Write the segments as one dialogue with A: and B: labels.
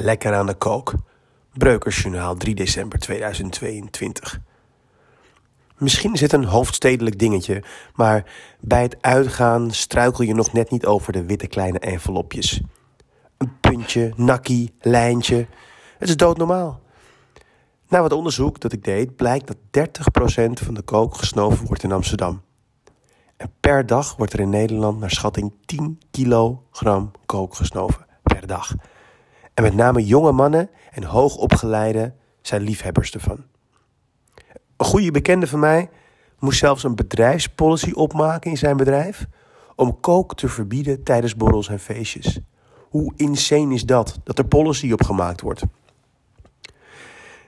A: Lekker aan de kook. Breukersjournaal 3 december 2022. Misschien is het een hoofdstedelijk dingetje, maar bij het uitgaan struikel je nog net niet over de witte kleine envelopjes. Een puntje, nakkie, lijntje. Het is doodnormaal. Na wat onderzoek dat ik deed, blijkt dat 30% van de kook gesnoven wordt in Amsterdam. En per dag wordt er in Nederland naar schatting 10 kilogram kook gesnoven. Per dag. En met name jonge mannen en hoogopgeleiden zijn liefhebbers ervan. Een goede bekende van mij moest zelfs een bedrijfspolicy opmaken in zijn bedrijf om kook te verbieden tijdens borrels en feestjes. Hoe insane is dat, dat er policy op gemaakt wordt?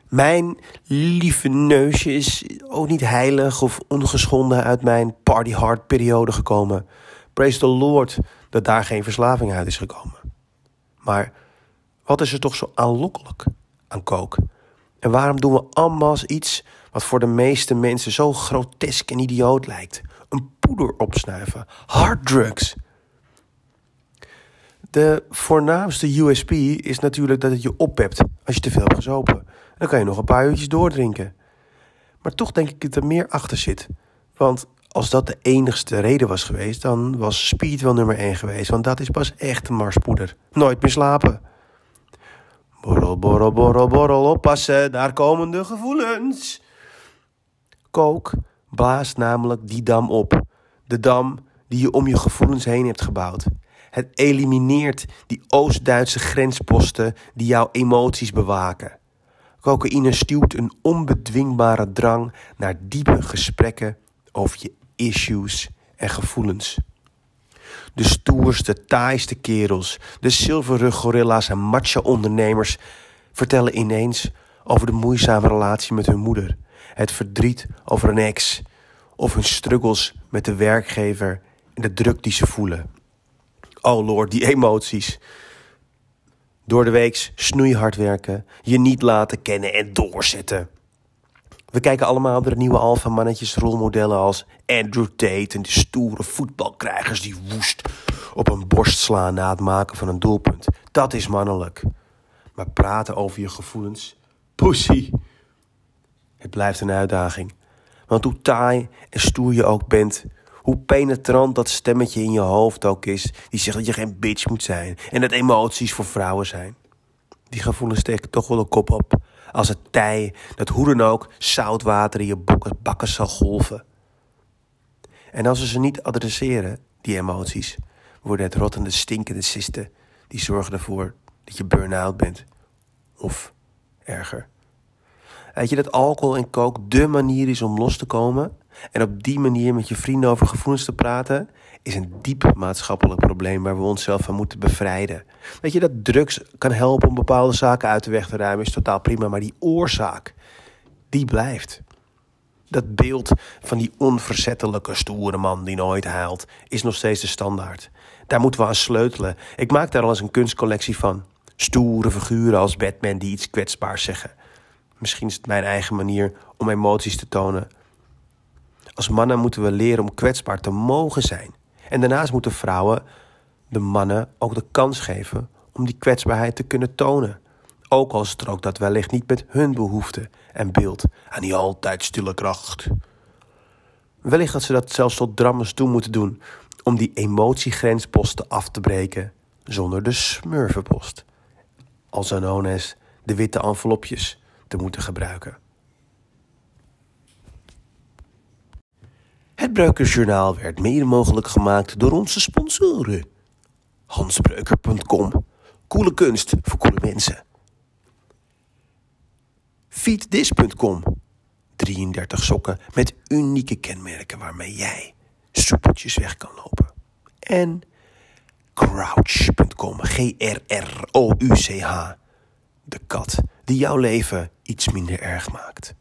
A: Mijn lieve neusje is ook niet heilig of ongeschonden uit mijn party hard periode gekomen. Praise the Lord dat daar geen verslaving uit is gekomen. Maar wat is er toch zo aanlokkelijk aan kook? En waarom doen we allemaal iets wat voor de meeste mensen zo grotesk en idioot lijkt? Een poeder opsnuiven, harddrugs. De voornaamste USP is natuurlijk dat het je oppept als je te veel hebt gezopen. Dan kan je nog een paar uurtjes doordrinken. Maar toch denk ik dat er meer achter zit. Want als dat de enigste reden was geweest, dan was speed wel nummer 1 geweest. Want dat is pas echt een marspoeder. Nooit meer slapen. Borrel, borrel, borrel, borrel, oppassen, daar komen de gevoelens. Kook blaast namelijk die dam op. De dam die je om je gevoelens heen hebt gebouwd. Het elimineert die Oost-Duitse grensposten die jouw emoties bewaken. Cocaïne stuwt een onbedwingbare drang naar diepe gesprekken over je issues en gevoelens. De stoerste, taaiste kerels, de zilverrug gorilla's en macho-ondernemers vertellen ineens over de moeizame relatie met hun moeder, het verdriet over een ex of hun struggles met de werkgever en de druk die ze voelen. Oh lord, die emoties. Door de weeks snoeihard werken, je niet laten kennen en doorzetten. We kijken allemaal naar de nieuwe alfamannetjes rolmodellen als Andrew Tate en de stoere voetbalkrijgers die woest op een borst slaan na het maken van een doelpunt. Dat is mannelijk. Maar praten over je gevoelens, pussy. Het blijft een uitdaging. Want hoe taai en stoer je ook bent, hoe penetrant dat stemmetje in je hoofd ook is, die zegt dat je geen bitch moet zijn en dat emoties voor vrouwen zijn. Die gevoelens steken toch wel een kop op. Als het tij, dat hoe dan ook, zoutwater in je bakken zal golven. En als we ze niet adresseren, die emoties, worden het rottende, stinkende cysten die zorgen ervoor dat je burn-out bent. Of erger. Weet je dat alcohol en kook dé manier is om los te komen? En op die manier met je vrienden over gevoelens te praten, is een diep maatschappelijk probleem waar we onszelf van moeten bevrijden. Weet je dat drugs kan helpen om bepaalde zaken uit de weg te ruimen, is totaal prima, maar die oorzaak, die blijft. Dat beeld van die onverzettelijke, stoere man die nooit huilt, is nog steeds de standaard. Daar moeten we aan sleutelen. Ik maak daar al eens een kunstcollectie van. Stoere figuren als Batman die iets kwetsbaars zeggen. Misschien is het mijn eigen manier om emoties te tonen. Als mannen moeten we leren om kwetsbaar te mogen zijn. En daarnaast moeten vrouwen de mannen ook de kans geven om die kwetsbaarheid te kunnen tonen. Ook al strookt dat wellicht niet met hun behoefte en beeld aan die altijd stille kracht. Wellicht dat ze dat zelfs tot drammers toe moeten doen om die emotiegrensposten af te breken zonder de smurvenpost. Als known de witte envelopjes te moeten gebruiken. Het Breukersjournaal werd mede mogelijk gemaakt door onze sponsoren. Hansbreuker.com. Coole kunst voor coole mensen. Feedthis.com. 33 sokken met unieke kenmerken waarmee jij soepeltjes weg kan lopen. En Crouch.com. G-R-R-O-U-C-H. De kat die jouw leven iets minder erg maakt.